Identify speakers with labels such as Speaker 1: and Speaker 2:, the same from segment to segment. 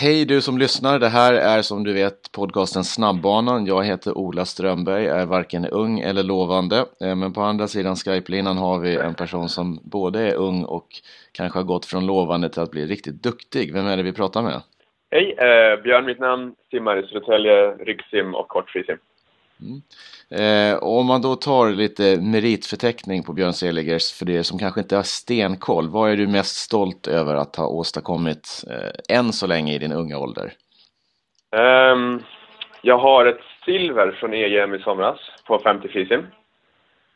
Speaker 1: Hej du som lyssnar, det här är som du vet podcasten Snabbbanan. Jag heter Ola Strömberg, är varken ung eller lovande. Eh, men på andra sidan Skype-linan har vi en person som både är ung och kanske har gått från lovande till att bli riktigt duktig. Vem är det vi pratar med?
Speaker 2: Hej, eh, Björn mitt namn, simmar i Södertälje, ryggsim och kortfrisim.
Speaker 1: Mm. Eh, om man då tar lite meritförteckning på Björn Seligers för det som kanske inte har stenkoll. Vad är du mest stolt över att ha åstadkommit eh, än så länge i din unga ålder?
Speaker 2: Um, jag har ett silver från EM i somras på 50 frisim.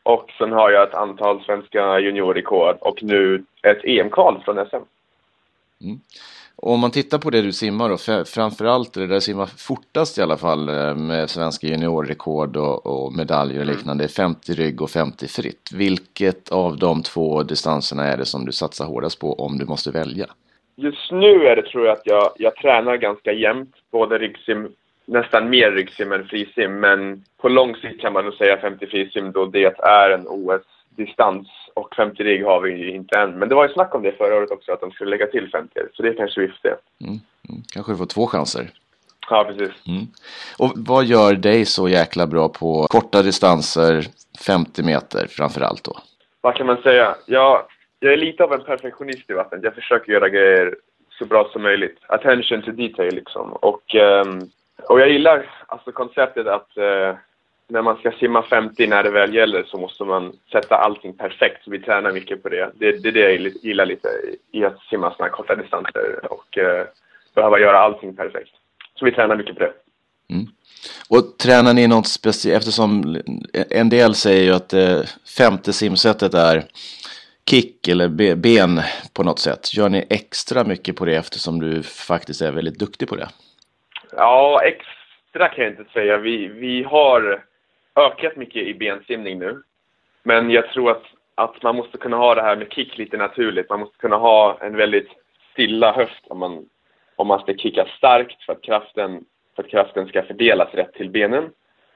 Speaker 2: Och sen har jag ett antal svenska juniorrekord och nu ett EM-kval från SM.
Speaker 1: Mm. Och om man tittar på det du simmar då, framförallt det där du simmar fortast i alla fall eh, med svenska juniorrekord och, och medaljer och mm. liknande, 50 rygg och 50 fritt. Vilket av de två distanserna är det som du satsar hårdast på om du måste välja?
Speaker 2: Just nu är det tror jag att jag, jag tränar ganska jämnt, både ryggsim, nästan mer ryggsim än frisim, men på lång sikt kan man nog säga 50 frisim då det är en OS-distans och 50 rigg har vi ju inte än. Men det var ju snack om det förra året också, att de skulle lägga till 50 så det kanske vi får se.
Speaker 1: Mm. Mm. Kanske du får två chanser.
Speaker 2: Ja, precis.
Speaker 1: Mm. Och vad gör dig så jäkla bra på korta distanser, 50 meter framför allt då?
Speaker 2: Vad kan man säga? Jag, jag är lite av en perfektionist i vattnet. Jag försöker göra grejer så bra som möjligt. Attention to detail liksom. Och, um, och jag gillar alltså konceptet att uh, när man ska simma 50 när det väl gäller så måste man sätta allting perfekt. Så vi tränar mycket på det. Det, det är det jag gillar lite i att simma sådana här korta distanser och eh, behöva göra allting perfekt. Så vi tränar mycket på det.
Speaker 1: Mm. Och tränar ni något speciellt, eftersom en del säger ju att det eh, femte simsättet är kick eller ben på något sätt. Gör ni extra mycket på det eftersom du faktiskt är väldigt duktig på det?
Speaker 2: Ja, extra kan jag inte säga. Vi, vi har ökat mycket i bensimning nu. Men jag tror att, att man måste kunna ha det här med kick lite naturligt. Man måste kunna ha en väldigt stilla höft om man, om man ska kicka starkt för att, kraften, för att kraften ska fördelas rätt till benen.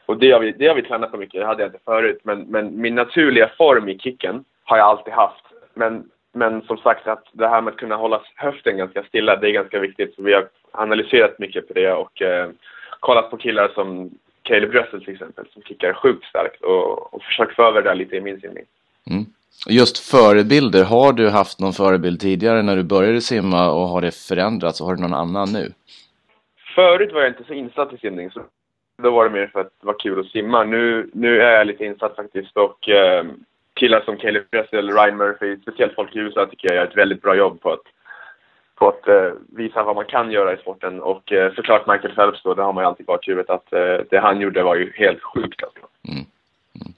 Speaker 2: Och det har vi, det har vi tränat på mycket, det hade jag inte förut. Men, men min naturliga form i kicken har jag alltid haft. Men, men som sagt, att det här med att kunna hålla höften ganska stilla, det är ganska viktigt. Så vi har analyserat mycket på det och eh, kollat på killar som Caleb Russell till exempel som kickar sjukt starkt och, och försökt få över det lite i min simning.
Speaker 1: Mm. Just förebilder, har du haft någon förebild tidigare när du började simma och har det förändrats och har du någon annan nu?
Speaker 2: Förut var jag inte så insatt i simning så då var det mer för att det var kul att simma. Nu, nu är jag lite insatt faktiskt och eh, killar som Caleb Russell, Ryan Murphy, speciellt folk i USA tycker jag gör ett väldigt bra jobb på att på att eh, visa vad man kan göra i sporten. Och eh, såklart Michael Phelps då, det har man ju alltid bakhuvudet att eh, det han gjorde var ju helt sjukt alltså. Mm.
Speaker 1: Mm.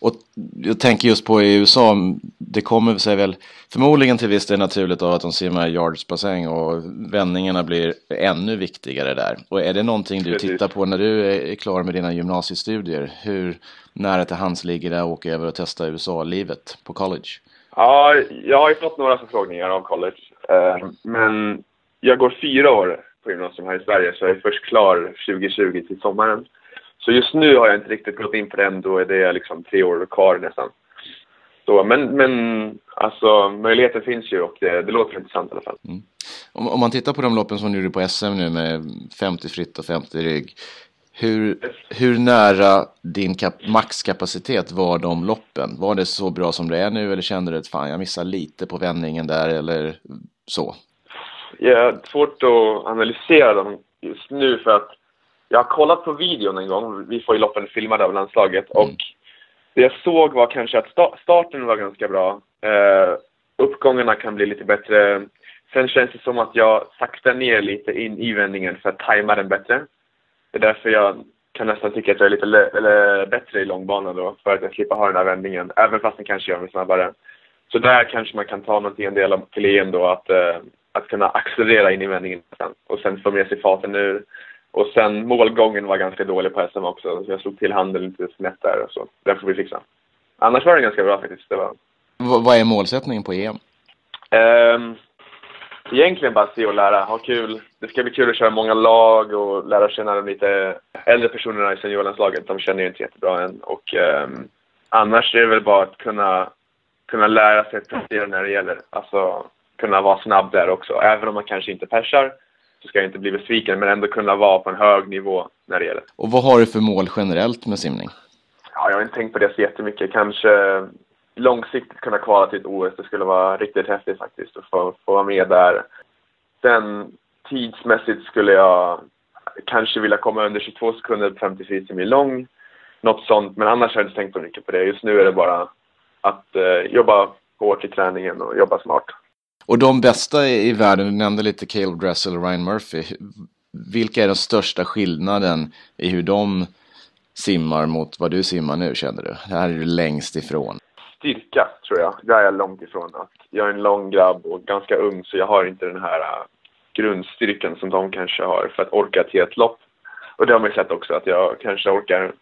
Speaker 1: Och jag tänker just på i USA, det kommer sig väl förmodligen till viss del naturligt av att de simmar yardsbassäng och vändningarna blir ännu viktigare där. Och är det någonting du Precis. tittar på när du är klar med dina gymnasiestudier? Hur nära till hands ligger det att åka över och testa USA-livet på college?
Speaker 2: Ja, jag har ju fått några förfrågningar av college. Eh, men jag går fyra år på gymnasium här i Sverige så jag är först klar 2020 till sommaren. Så just nu har jag inte riktigt gått in på den, då är det liksom tre år kvar nästan. Så, men, men alltså möjligheten finns ju och det, det låter intressant i alla fall. Mm.
Speaker 1: Om, om, man tittar på de loppen som du gjorde på SM nu med 50 fritt och 50 rygg. Hur, hur nära din maxkapacitet var de loppen? Var det så bra som det är nu eller kände du att fan jag missar lite på vändningen där eller så?
Speaker 2: Ja, svårt att analysera dem just nu för att jag har kollat på videon en gång. Vi får ju loppen filmade av landslaget mm. och det jag såg var kanske att starten var ganska bra. Eh, uppgångarna kan bli lite bättre. Sen känns det som att jag saktar ner lite in i vändningen för att tajma den bättre. Det är därför jag kan nästan tycka att jag är lite eller bättre i långbana då, för att jag slipper ha den här vändningen, även fast den kanske gör mig snabbare. Så där kanske man kan ta någonting en del av EM då, att, eh, att kunna accelerera in i vändningen sen, och sen få med sig farten ur. Och sen målgången var ganska dålig på SM också, så jag slog till handen lite snett där och så. Den får vi fixa. Annars var den ganska bra faktiskt. Det var...
Speaker 1: V vad är målsättningen på EM?
Speaker 2: Um, ehm, egentligen bara se och lära, ha kul. Det ska bli kul att köra många lag och lära känna de lite äldre personerna i seniorlandslaget. De känner ju inte jättebra än. Och um, annars är det väl bara att kunna, kunna lära sig att prestera när det gäller. Alltså kunna vara snabb där också. Även om man kanske inte persar så ska jag inte bli besviken, men ändå kunna vara på en hög nivå när det gäller.
Speaker 1: Och vad har du för mål generellt med simning?
Speaker 2: Ja, jag har inte tänkt på det så jättemycket. Kanske långsiktigt kunna kvala till ett OS. Det skulle vara riktigt häftigt faktiskt att få, få vara med där. Sen tidsmässigt skulle jag kanske vilja komma under 22 sekunder på 50 frisim lång. Något sånt, men annars har jag inte tänkt så mycket på det. Just nu är det bara att eh, jobba hårt i träningen och jobba smart.
Speaker 1: Och de bästa i världen, du nämnde lite Caleb Dressel och Ryan Murphy. Vilka är den största skillnaden i hur de simmar mot vad du simmar nu känner du? Det här är du längst ifrån.
Speaker 2: Styrka tror jag. Där är jag långt ifrån. Att jag är en lång grabb och ganska ung så jag har inte den här uh, grundstyrkan som de kanske har för att orka till ett lopp. Och det har man ju sett också att jag kanske orkar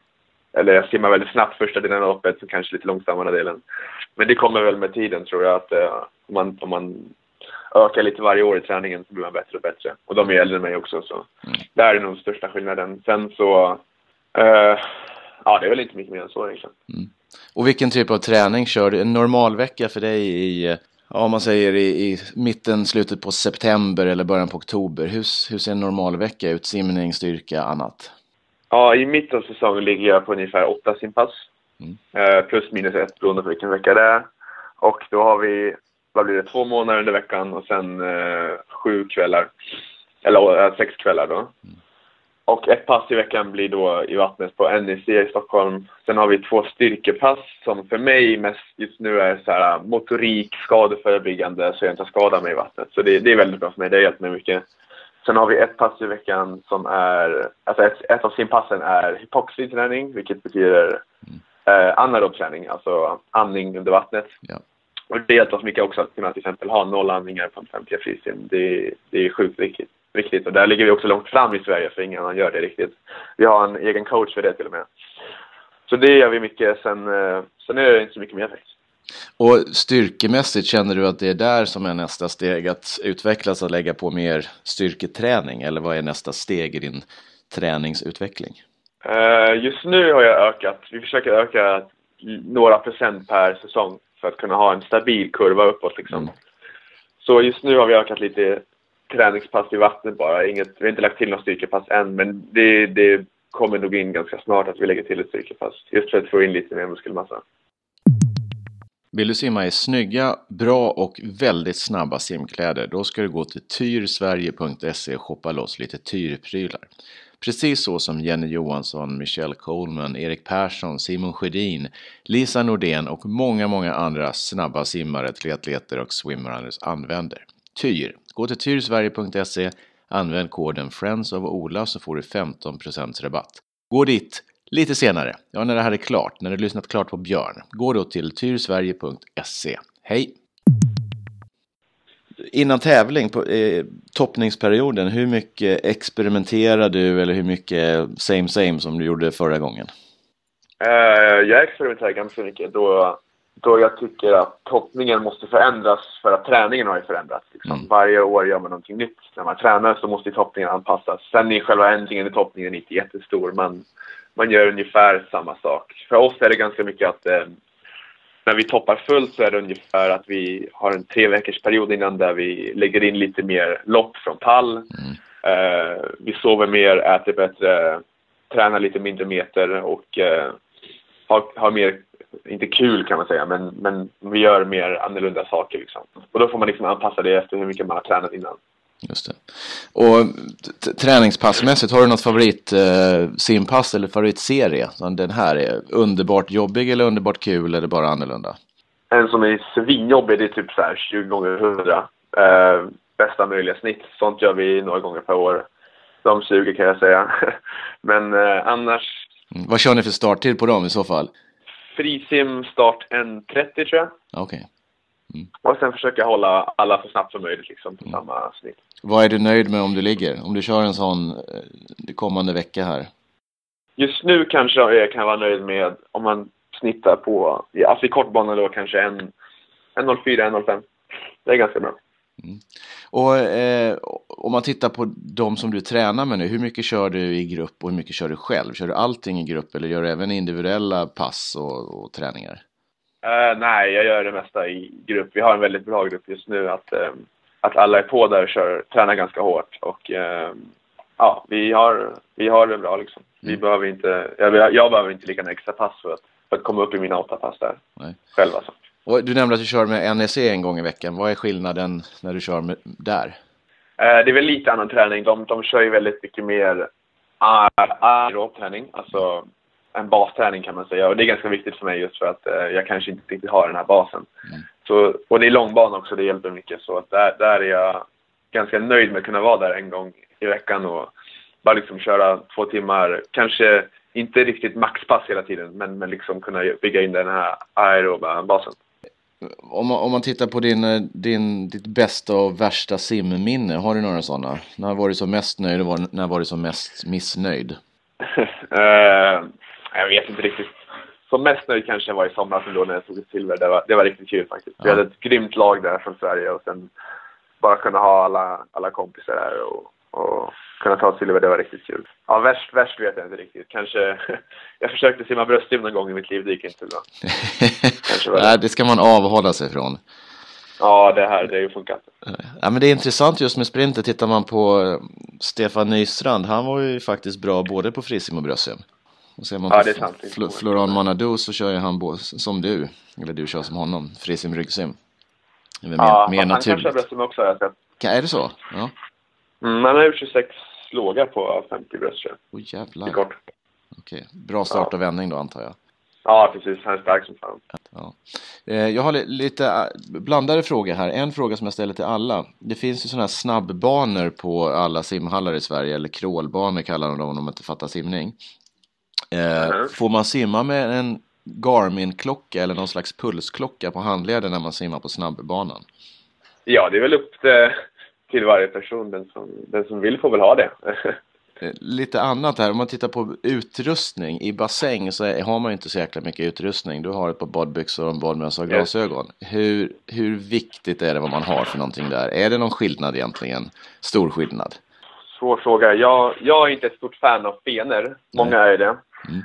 Speaker 2: eller jag simmar väldigt snabbt första delen av loppet, så kanske lite långsammare delen. Men det kommer väl med tiden tror jag att uh, om, man, om man ökar lite varje år i träningen så blir man bättre och bättre. Och de är äldre än mig också så mm. där är nog största skillnaden. Sen så, uh, ja det är väl inte mycket mer än så egentligen. Mm.
Speaker 1: Och vilken typ av träning kör du? En normalvecka för dig i, ja, om man säger i, i, mitten, slutet på september eller början på oktober. Hur, hur ser en normalvecka ut? Simning, styrka, annat?
Speaker 2: Ja, i mitten av säsongen ligger jag på ungefär åtta simpass. Mm. Eh, plus minus ett beroende på vilken vecka det är. Och då har vi, vad blir det, två månader under veckan och sen eh, sju kvällar. Eller äh, sex kvällar då. Mm. Och ett pass i veckan blir då i vattnet på NEC i Stockholm. Sen har vi två styrkepass som för mig mest just nu är så här motorik, skadeförebyggande så jag inte skadar mig i vattnet. Så det, det är väldigt bra för mig, det har hjälpt mig mycket. Sen har vi ett pass i veckan som är, alltså ett, ett av simpassen är hypoxiträning, vilket betyder eh, anaerob träning, alltså andning under vattnet. Ja. Och det hjälper oss mycket också att kunna till exempel ha noll andningar på en 50 frisim. Det, det är sjukt viktigt, viktigt. Och där ligger vi också långt fram i Sverige för ingen annan gör det riktigt. Vi har en egen coach för det till och med. Så det gör vi mycket. Sen, eh, sen är det inte så mycket mer faktiskt.
Speaker 1: Och styrkemässigt känner du att det är där som är nästa steg att utvecklas och lägga på mer styrketräning eller vad är nästa steg i din träningsutveckling?
Speaker 2: Uh, just nu har jag ökat, vi försöker öka några procent per säsong för att kunna ha en stabil kurva uppåt liksom. Mm. Så just nu har vi ökat lite träningspass i vattnet bara, Inget, vi har inte lagt till några styrkepass än men det, det kommer nog in ganska snart att vi lägger till ett styrkepass just för att få in lite mer muskelmassa.
Speaker 1: Vill du simma i snygga, bra och väldigt snabba simkläder då ska du gå till tyrsverige.se och shoppa loss lite tyrprylar. Precis så som Jenny Johansson, Michelle Coleman, Erik Persson, Simon Sjödin, Lisa Nordén och många, många andra snabba simmare, triatleter och swimrunners använder. Tyr. Gå till tyrsverige.se, använd koden Friends of Ola så får du 15% rabatt. Gå dit Lite senare, ja när det här är klart, när du lyssnat klart på Björn, gå då till tyrsverige.se. Hej! Innan tävling, på eh, toppningsperioden, hur mycket experimenterar du eller hur mycket same same som du gjorde förra gången?
Speaker 2: Uh, jag experimenterar ganska mycket då, då jag tycker att toppningen måste förändras för att träningen har ju förändrats. Liksom. Mm. Varje år gör man någonting nytt. När man tränar så måste toppningen anpassas. Sen är själva ändringen i toppningen inte jättestor. Man, man gör ungefär samma sak. För oss är det ganska mycket att eh, när vi toppar fullt så är det ungefär att vi har en tre veckors period innan där vi lägger in lite mer lopp från pall. Mm. Eh, vi sover mer, äter bättre, tränar lite mindre meter och eh, har, har mer, inte kul kan man säga, men, men vi gör mer annorlunda saker liksom. Och då får man liksom anpassa det efter hur mycket man har tränat innan.
Speaker 1: Just det. Och träningspassmässigt, har du något favorit eh, simpass eller favoritserie? Den här är underbart jobbig eller underbart kul eller bara annorlunda?
Speaker 2: En som är svinjobbig, det är typ så här 20 gånger 100. Eh, bästa möjliga snitt. Sånt gör vi några gånger per år. De suger kan jag säga. Men eh, annars...
Speaker 1: Mm. Vad kör ni för starttid på dem i så fall?
Speaker 2: Frisim start 1.30 tror jag.
Speaker 1: Okej. Okay.
Speaker 2: Mm. Och sen försöka hålla alla så snabbt som möjligt liksom, på mm. samma snitt.
Speaker 1: Vad är du nöjd med om du ligger? Om du kör en sån eh, kommande vecka här?
Speaker 2: Just nu kanske jag kan vara nöjd med om man snittar på, alltså i kortbana då kanske en 1.04, 1.05. Det är ganska bra.
Speaker 1: Mm. Och eh, om man tittar på de som du tränar med nu, hur mycket kör du i grupp och hur mycket kör du själv? Kör du allting i grupp eller gör du även individuella pass och, och träningar?
Speaker 2: Uh, nej, jag gör det mesta i grupp. Vi har en väldigt bra grupp just nu. Att, uh, att alla är på där och kör, tränar ganska hårt. Och eh, ja, vi har, vi har det bra liksom. Vi
Speaker 1: Mm.
Speaker 2: behöver inte, jag, jag behöver inte ligga en extra pass för att, för att komma upp i mina åtta pass där.
Speaker 1: Nej.
Speaker 2: Själv alltså.
Speaker 1: Och du nämnde att du kör med NEC en gång i veckan. Vad är skillnaden när du kör med, där?
Speaker 2: Eh, det är väl lite annan träning. De, de kör ju väldigt mycket mer aer- aerob träning, alltså en basträning kan man säga. Och det är ganska viktigt för mig just för att eh, jag kanske inte riktigt har den här basen.
Speaker 1: Mm.
Speaker 2: Så, och det är långbana också, det hjälper mycket. Så att där, där är jag ganska nöjd med att kunna vara där en gång i veckan och bara liksom köra två timmar. Kanske inte riktigt maxpass hela tiden, men, men liksom kunna bygga in den här aeroba basen.
Speaker 1: Om man, om man tittar på din, eh, din, ditt bästa och värsta simminne, har du några sådana? När var du som mest nöjd och var- när var du som mest missnöjd?
Speaker 2: Eh, jag vet inte riktigt. Som mest nöjd kanske jag var i somras ändå när jag tog ett silver. Det var, det var riktigt kul faktiskt. Vi
Speaker 1: Ja.
Speaker 2: hade ett grymt lag där från Sverige och sen bara kunna ha alla, alla kompisar där och, och kunna ta silver, det var riktigt kul. Ja, värst, värst vet jag inte riktigt. Kanske, jag försökte simma bröstsim någon gång i mitt liv, det gick inte bra. Kanske var det.
Speaker 1: Nej, det ska man avhålla sig från.
Speaker 2: Ja, det här, det har ju funkat.
Speaker 1: Ja, men det är intressant just med sprinter. Tittar man på eh, Stefan Nystrand, han var ju faktiskt bra både på frisim och bröstsim. Och ser man
Speaker 2: Ja,
Speaker 1: på. Fl Florian Manadou så kör ju han både, som du, eller du kör som honom, frisim, ryggsim.
Speaker 2: Ja,
Speaker 1: mer, mer
Speaker 2: han kanske
Speaker 1: naturligt.
Speaker 2: bröstsim också har jag sett.
Speaker 1: Kan- Är det så? Ja.
Speaker 2: Mm, han har gjort 26 lågar på 50 bröst tror.
Speaker 1: Åh
Speaker 2: är
Speaker 1: jävlar. Okej. Bra start och vändning då antar jag.
Speaker 2: Ja, precis. Han är stark som fan.
Speaker 1: Ja. Eh, Jag har li- lite eh, blandade frågor här. En fråga som jag ställer till alla. Det finns ju sådana här snabbbanor på alla simhallar i Sverige, eller crawlbanor kallar de dem om de inte fattar simning. Eh,
Speaker 2: Mhm.
Speaker 1: Får man simma med en Garmin-klocka eller någon slags pulsklocka på handleden när man simmar på snabbbanan?
Speaker 2: Ja, det är väl upp till, varje person. Den som, den som vill får väl ha det.
Speaker 1: Eh, Lite annat här, om man tittar på utrustning. I bassäng så har man ju inte så jäkla mycket utrustning. Du har ett par badbyxor och en badmössa och glasögon. Hur, hur viktigt är det vad man har för någonting där? Är det någon skillnad egentligen? Stor skillnad?
Speaker 2: Svår fråga. Jag, jag är inte ett stort fan av fenor. Många är det.
Speaker 1: Mm.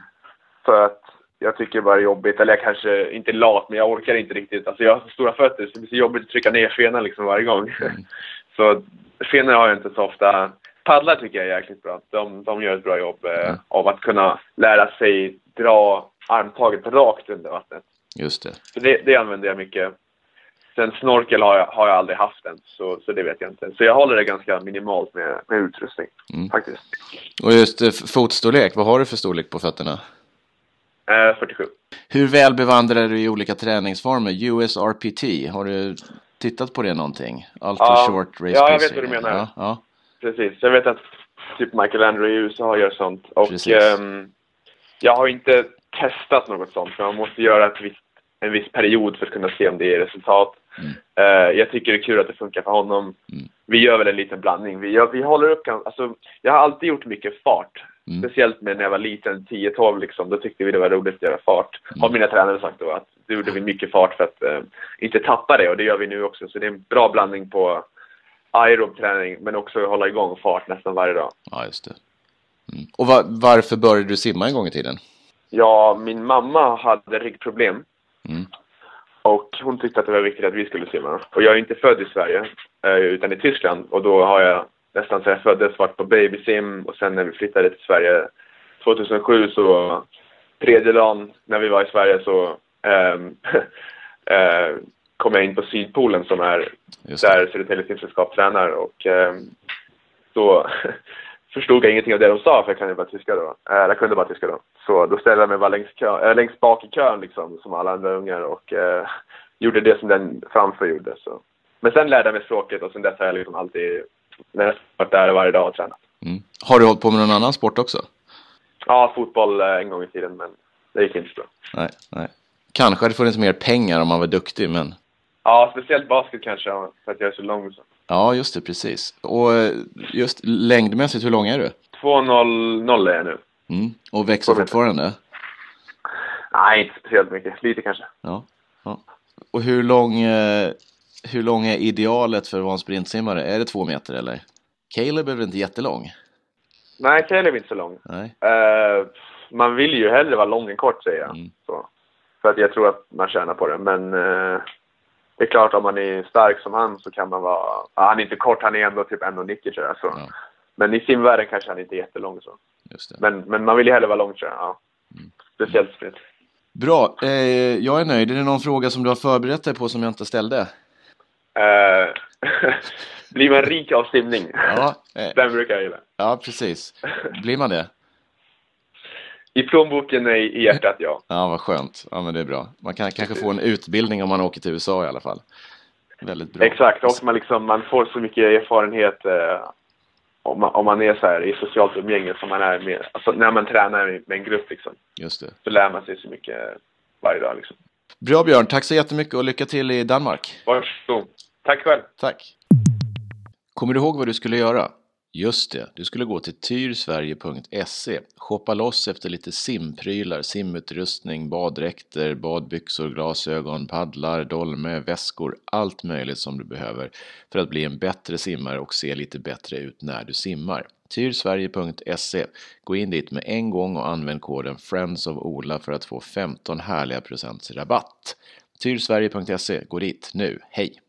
Speaker 2: För att jag tycker bara det är jobbigt. Eller jag kanske inte är lat, men jag orkar inte riktigt. Alltså jag har så stora fötter så det blir så jobbigt att trycka ner fenan liksom varje gång.
Speaker 1: Mm.
Speaker 2: så fenor har jag inte så ofta. Paddlar tycker jag är jäkligt bra. De, de gör ett bra jobb eh,
Speaker 1: Mm.
Speaker 2: av att kunna lära sig dra armtaget rakt under vattnet.
Speaker 1: Just det.
Speaker 2: Så det, det använder jag mycket. Sen snorkel har jag, har jag aldrig haft än, så, så det vet jag inte. Så jag håller det ganska minimalt med, med utrustning,
Speaker 1: Mm.
Speaker 2: faktiskt.
Speaker 1: Och just eh, fotstorlek, vad har du för storlek på fötterna?
Speaker 2: Eh, 47.
Speaker 1: Hur väl bevandrad är du i olika träningsformer? USRPT, har du tittat på det någonting? Ultra
Speaker 2: Ja.
Speaker 1: short race
Speaker 2: Ja, jag vet vad du menar.
Speaker 1: Ja, ja.
Speaker 2: Precis. Jag vet att typ Michael Andrew i USA gör sånt. Och ehm, jag har inte testat något sånt, för man måste göra ett visst, en viss period för att kunna se om det ger resultat.
Speaker 1: Mm.
Speaker 2: Eh, jag tycker det är kul att det funkar för honom.
Speaker 1: Mm.
Speaker 2: Vi gör väl en liten blandning. Vi, gör, vi håller upp, alltså, jag har alltid gjort mycket fart.
Speaker 1: Mm.
Speaker 2: Speciellt med när jag var liten, 10-12 liksom, då tyckte vi det var roligt att göra fart.
Speaker 1: Mm.
Speaker 2: Har mina tränare sagt då, att då gjorde vi mycket fart för att eh, inte tappa det och det gör vi nu också. Så det är en bra blandning på aerob träning men också hålla igång fart nästan varje dag.
Speaker 1: ja just det. Mm. Och va- varför började du simma en gång i tiden?
Speaker 2: Ja, min mamma hade ryggproblem
Speaker 1: Mm.
Speaker 2: och hon tyckte att det var viktigt att vi skulle simma. Och jag är inte född i Sverige eh, utan i Tyskland och då har jag nästan sedan jag föddes varit på babysim och sen när vi flyttade till Sverige 2007 så tredje dagen när vi var i Sverige så ehm, eh, kom jag in på Sydpolen som är där Södertälje simsällskap tränar och ehm, då förstod jag ingenting av det de sa för jag kunde bara tyska då. Eh, jag kunde bara tyska då. Så då ställde jag mig bara längst, kö, äh, längst bak i kön liksom som alla andra ungar och eh, gjorde det som den framför gjorde. Så. Men sen lärde jag mig språket och sen dess har jag liksom alltid när jag varit där varje dag och tränat.
Speaker 1: Mm. Har du hållit på med någon annan sport också?
Speaker 2: Ja, fotboll eh, en gång i tiden men det gick inte så bra.
Speaker 1: Nej, nej. Kanske hade det funnits mer pengar om man var duktig, men
Speaker 2: Ja, speciellt basket kanske för att jag är så lång. Så.
Speaker 1: Ja, just det, precis. Och eh, just längdmässigt, hur lång är du?
Speaker 2: 2-0 är jag nu.
Speaker 1: Mm. Och växer fortfarande?
Speaker 2: Nej, inte speciellt mycket. Lite kanske.
Speaker 1: Ja. ja. Och hur lång, eh, hur lång är idealet för att vara en sprintsimmare? Är det två meter eller? Caleb är väl inte jättelång?
Speaker 2: Nej, Caleb är inte så lång.
Speaker 1: Nej.
Speaker 2: Eh, man vill ju hellre vara lång än kort säger jag.
Speaker 1: Mm.
Speaker 2: Så. För att jag tror att man tjänar på det. Men eh, det är klart om man är stark som han så kan man vara, ja, han är inte kort, han är ändå typ 1,90 tror jag. Så.
Speaker 1: Ja.
Speaker 2: Men i simvärlden kanske han inte är jättelång så. Men, men man vill ju hellre vara lång tror jag. Ja.
Speaker 1: Mm.
Speaker 2: Speciellt sprint.
Speaker 1: Bra, eh, jag är nöjd. Är det någon fråga som du har förberett dig på som jag inte ställde?
Speaker 2: Eh, blir man rik av simning?
Speaker 1: Ja, eh,
Speaker 2: Den brukar jag gilla.
Speaker 1: ja precis. Blir man det?
Speaker 2: I plånboken, nej. I hjärtat, ja.
Speaker 1: Ja, vad skönt. Ja, men det är bra. Man kan kanske få en utbildning om man åker till USA i alla fall. Väldigt bra.
Speaker 2: Exakt, och man, liksom, man får så mycket erfarenhet eh, om, man, om man är så här i socialt umgänge som man är med, alltså när man tränar med en grupp liksom.
Speaker 1: Just det.
Speaker 2: Så lär man sig så mycket varje dag liksom.
Speaker 1: Bra Björn, tack så jättemycket och lycka till i Danmark.
Speaker 2: Varsågod. Tack själv.
Speaker 1: Tack. Kommer du ihåg vad du skulle göra? Just det, du skulle gå till tyrsverige.se, shoppa loss efter lite simprylar, simutrustning, baddräkter, badbyxor, glasögon, paddlar, dolme, väskor, allt möjligt som du behöver för att bli en bättre simmare och se lite bättre ut när du simmar. Tyrsverige.se, gå in dit med en gång och använd koden Friends of Ola för att få 15 härliga procents rabatt. Tyrsverige.se, gå dit nu, hej!